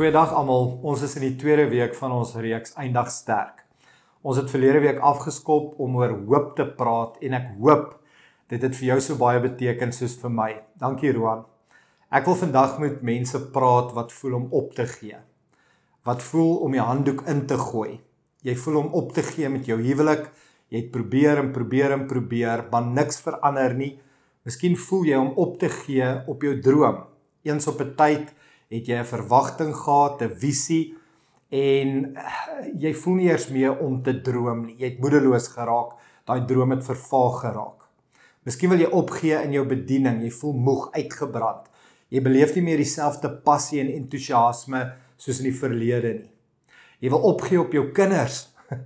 Goeiedag almal. Ons is in die tweede week van ons reeks Eindag sterk. Ons het verlede week afgeskop om oor hoop te praat en ek hoop dit het vir jou so baie beteken soos vir my. Dankie Roan. Ek wil vandag met mense praat wat voel om op te gee. Wat voel om die handdoek in te gooi. Jy voel om op te gee met jou huwelik. Jy het probeer en probeer en probeer, maar niks verander nie. Miskien voel jy om op te gee op jou droom. Eens op 'n tyd het jy 'n verwagting gehad, 'n visie en eh, jy voel nie eers meer om te droom nie. Jy het moedeloos geraak. Daai droom het vervaag geraak. Miskien wil jy opgee in jou bediening. Jy voel moeg, uitgebrand. Jy beleef nie meer dieselfde passie en entoesiasme soos in die verlede nie. Jy wil opgee op jou kinders.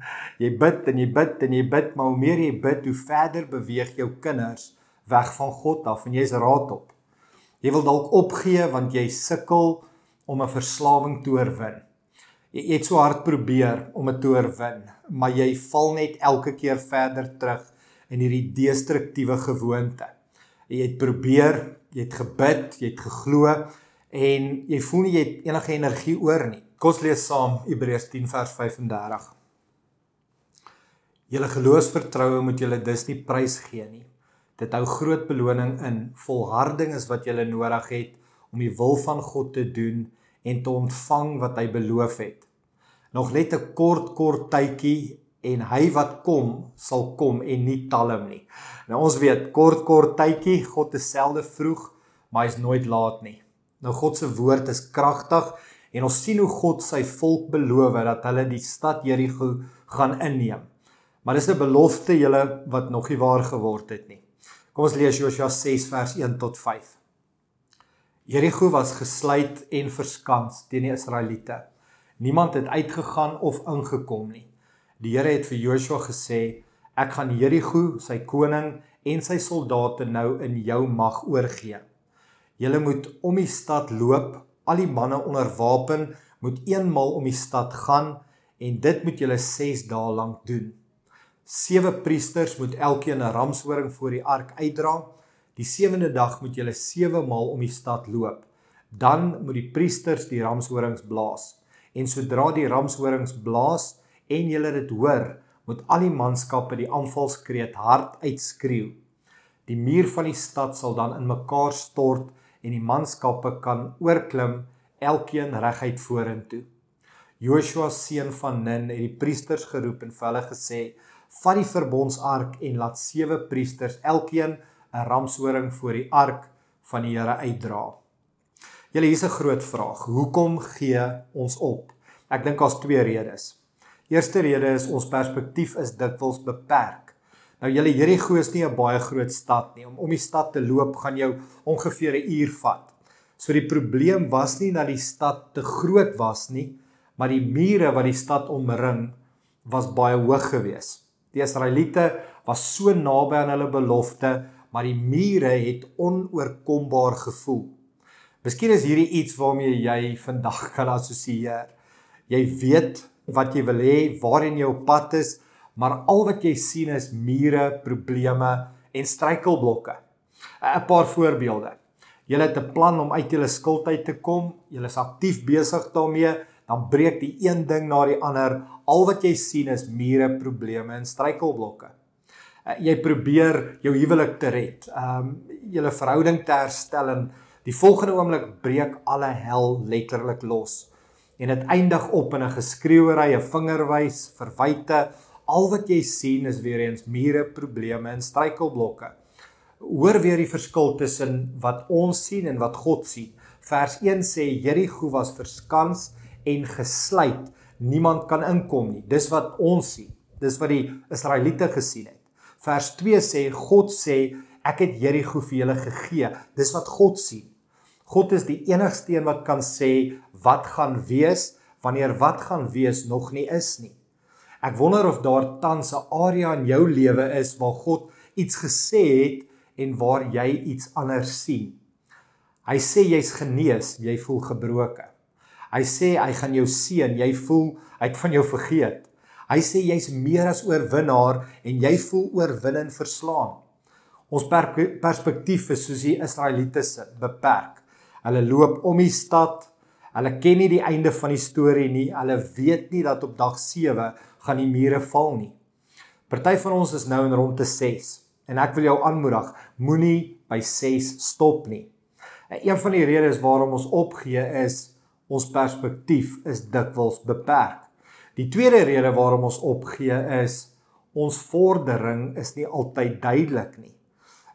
Jy bid en jy bid en jy bid, maar hoe meer jy bid, hoe verder beweeg jou kinders weg van God af en jy's raad op. Jy wil dalk opgee want jy sukkel om 'n verslawing te oorwin. Jy, het so hard probeer om dit te oorwin, maar jy val net elke keer verder terug in hierdie destruktiewe gewoonte. Jy het probeer, jy het gebid, jy het geglo en jy voel nie jy het enige energie oor nie. Kom ons lees saam Hebreërs 10 vers 35. Julle geloofsvertroue moet julle dus nie prys gee nie. Dit hou groot beloning in. Volharding is wat jy nodig het om die wil van God te doen en te ontvang wat hy beloof het. Nog net 'n kort kort tydjie en hy wat kom sal kom en nie talm nie. Nou ons weet kort kort tydjie God is selde vroeg, maar hy's nooit laat nie. Nou God se woord is kragtig en ons sien hoe God sy volk beloof dat hulle die stad Jerigo gaan inneem. Maar dis 'n belofte julle wat nog nie waar geword het nie. Kom ons lees Josua 6 vers 1 tot 5. Jerigo was gesluit en verskans teen die Israeliete. Niemand het uitgegaan of ingekom nie. Die Here het vir Josua gesê: "Ek gaan Jerigo, sy koning en sy soldate nou in jou mag oorgee. Julle moet om die stad loop, al die manne onder wapen moet eenmal om die stad gaan en dit moet julle 6 dae lank doen." Sewe priesters moet elkeen 'n ramshoring voor die ark uitdra. Die sewende dag moet julle sewe maal om die stad loop. Dan moet die priesters die ramshorings blaas. En sodra die ramshorings blaas en julle dit hoor, moet al die manskappe die aanvalskreet hard uitskreeu. Die muur van die stad sal dan in mekaar stort en die manskappe kan oorklim elkeen reguit vorentoe. Joshua seun van Nun het die priesters geroep en vir hulle gesê: vat die verbondsark en laat sewe priesters elkeen 'n ramshoring voor die ark van die Here uitdra. Julle hier's 'n groot vraag. Hoekom gee ons op? Ek dink daar's twee redes. Eerste rede is ons perspektief is dikwels beperk. Nou julle Jerigo is nie 'n baie groot stad nie. Om om die stad te loop gaan jou ongeveer 'n uur vat. So die probleem was nie dat die stad te groot was nie, maar die mure wat die stad omring was baie hoog geweest. Die Israeliete was so naby aan hulle belofte, maar die mure het onoorkombaar gevoel. Miskien is hierdie iets waarmee jy vandag kan assosieer. Jy weet wat jy wil hê, waarheen jy op pad is, maar al wat jy sien is mure, probleme en struikelblokke. 'n Paar voorbeelde. Jy het 'n plan om uit jou skuld uit te kom, jy is aktief besig daarmee, dan breek die een ding na die ander. Al wat jy sien is mure, probleme en struikelblokke. Uh, jy probeer jou huwelik te red, ehm um, julle verhouding te herstel en die volgende oomblik breek alle hel letterlik los. En dit eindig op in 'n geskreeuery, 'n vingerwys, verwyte, Al wat jy sien is weer eens mure, probleme en struikelblokke. Hoor weer die verskil tussen wat ons sien en wat God sien. Vers 1 sê Jerigo was verskans en gesluit. Niemand kan inkom nie. Dis wat ons sien. Dis wat die Israeliete gesien het. Vers 2 sê God sê ek het Jerigo vir julle gegee. Dis wat God sien. God is die enigste een wat kan sê wat gaan wees wanneer wat gaan wees nog nie is nie. Ek wonder of daar tans 'n area in jou lewe is waar God iets gesê het en waar jy iets anders sien. Hy sê jy's genees, jy voel gebroken. Hy sê hy gaan jou seën, jy voel hy het van jou vergeet. Hy sê jy's meer as oorwinnaar en jy voel oorwinning verslaan. Ons perspektief is soos die Israeliete se beperk. Hulle loop om die stad. Hulle ken nie die einde van die storie nie. Hulle weet nie dat op dag 7 gaan die mure val nie. Party van ons is nou in rondte 6 en ek wil jou aanmoedig, moenie by 6 stop nie. En een van die redes waarom ons opgee is ons perspektief is dikwels beperk. Die tweede rede waarom ons opgee is ons vordering is nie altyd duidelik nie.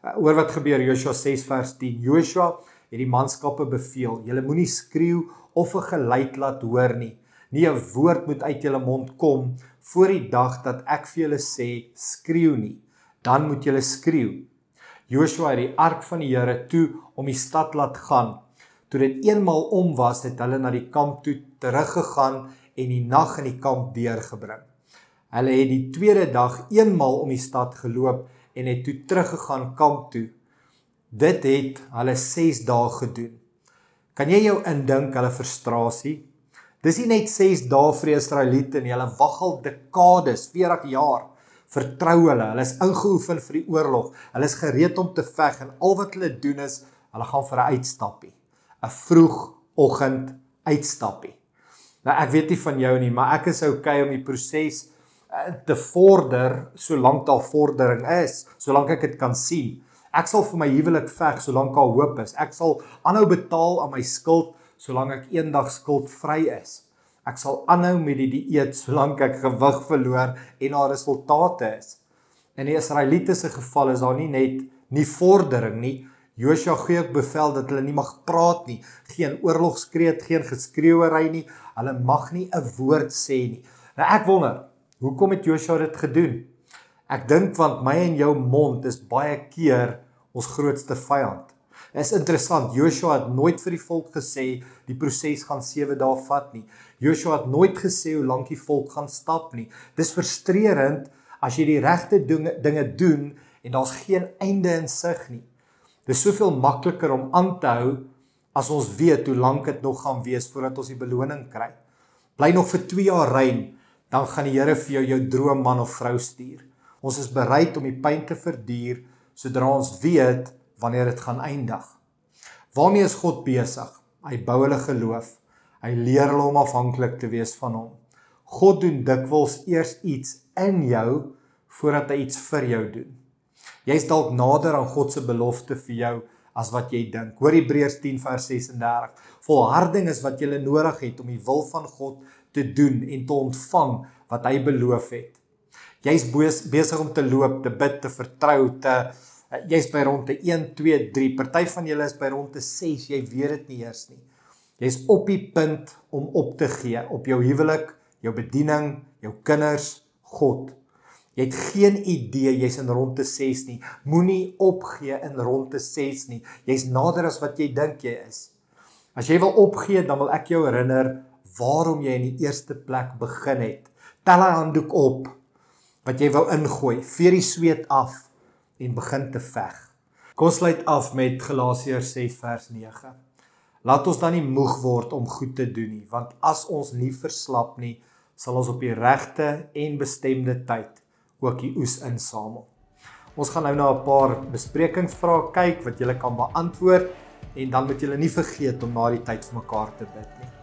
Uh, oor wat gebeur Joshua 6 vers 10. Joshua het die manskappe beveel: "Julle moenie skreeu of 'n geluid laat hoor nie. Nie 'n woord moet uit julle mond kom voor die dag dat ek vir julle sê skreeu nie. Dan moet julle skreeu." Joshua het die ark van die Here toe om die stad laat gaan. Toe dit eenmal om was, het hulle na die kamp toe teruggegaan en die nag in die kamp deurgebring. Hulle het die tweede dag eenmal om die stad geloop en het toe teruggegaan kamp toe. Dit het hulle 6 dae gedoen. Kan jy jou indink hulle frustrasie? Dis nie net 6 dae vir die Israeliete nie, hulle wag al dekades, 40 jaar. Vertrou hulle, hulle is ingeoefen vir die oorlog. Hulle is gereed om te veg en al wat hulle doen is hulle gaan vir 'n uitstappie. 'n Vroegoggend uitstappie. Nou ek weet nie van jou nie, maar ek is okay om die proses eh, te vorder solank daar vordering is, solank ek dit kan sien. Ek sal vir my huwelik veg solank daar hoop is. Ek sal aanhou betaal aan my skuld solank ek eendag skuldvry is. Ek sal aanhou met die dieet solank ek gewig verloor en daar resultate is. In die Israeliete se geval is daar nie net nie vordering nie. Josua gee ook bevel dat hulle nie mag praat nie, geen oorlogskreet, geen geskreeuery nie. Hulle mag nie 'n woord sê nie. Nou ek wonder, hoekom het Josua dit gedoen? Ek dink want my en jou mond is baie keer ons grootste vyand. Dit is interessant, Joshua het nooit vir die volk gesê die proses gaan 7 dae vat nie. Joshua het nooit gesê hoe lank die volk gaan stap nie. Dis frustrerend as jy die regte dinge, doen en daar's geen einde in sig nie. Dis soveel makliker om aan te hou as ons weet hoe lank dit nog gaan wees voordat ons die beloning kry. Bly nog vir 2 jaar rein, dan gaan die Here vir jou jou droomman of vrou stuur. Ons is bereid om die pyn te verduur sodra ons weet wanneer dit gaan eindig. Waarmee is God besig? Hy bou hulle geloof. Hy leer hulle om afhanklik te wees van hom. God doen dikwels eers iets in jou voordat hy iets vir jou doen. Jy's dalk nader aan God se belofte vir jou as wat jy dink. Hoor Hebreërs 10 vers 36. Volharding is wat jy nodig het om die wil van God te doen en te ontvang wat hy beloof het. Jy's besig om te loop, te bid, te vertrou, te jy's by rondte 1 2 3. Party van julle is by rondte 6. Jy weet dit nie eers nie. Jy's op die punt om op te gee op jou huwelik, jou bediening, jou kinders, God. Jy het geen idee jy's in rondte 6 nie. Moenie opgee in rondte 6 nie. Jy's nader as wat jy dink jy is. As jy wil opgee, dan wil ek jou herinner waarom jy in die eerste plek begin het. Tel 'n handdoek op wat jy wou ingooi, veer die sweet af en begin te veg. Kom sluit af met Galasiërs 6 vers 9. Laat ons dan nie moeg word om goed te doen nie, want as ons nie verslap nie, sal ons op die regte en bestemde tyd ook die oes insamel. Ons gaan nou na 'n paar besprekingsvrae kyk wat julle kan beantwoord en dan moet julle nie vergeet om na die tyd vir mekaar te bid nie.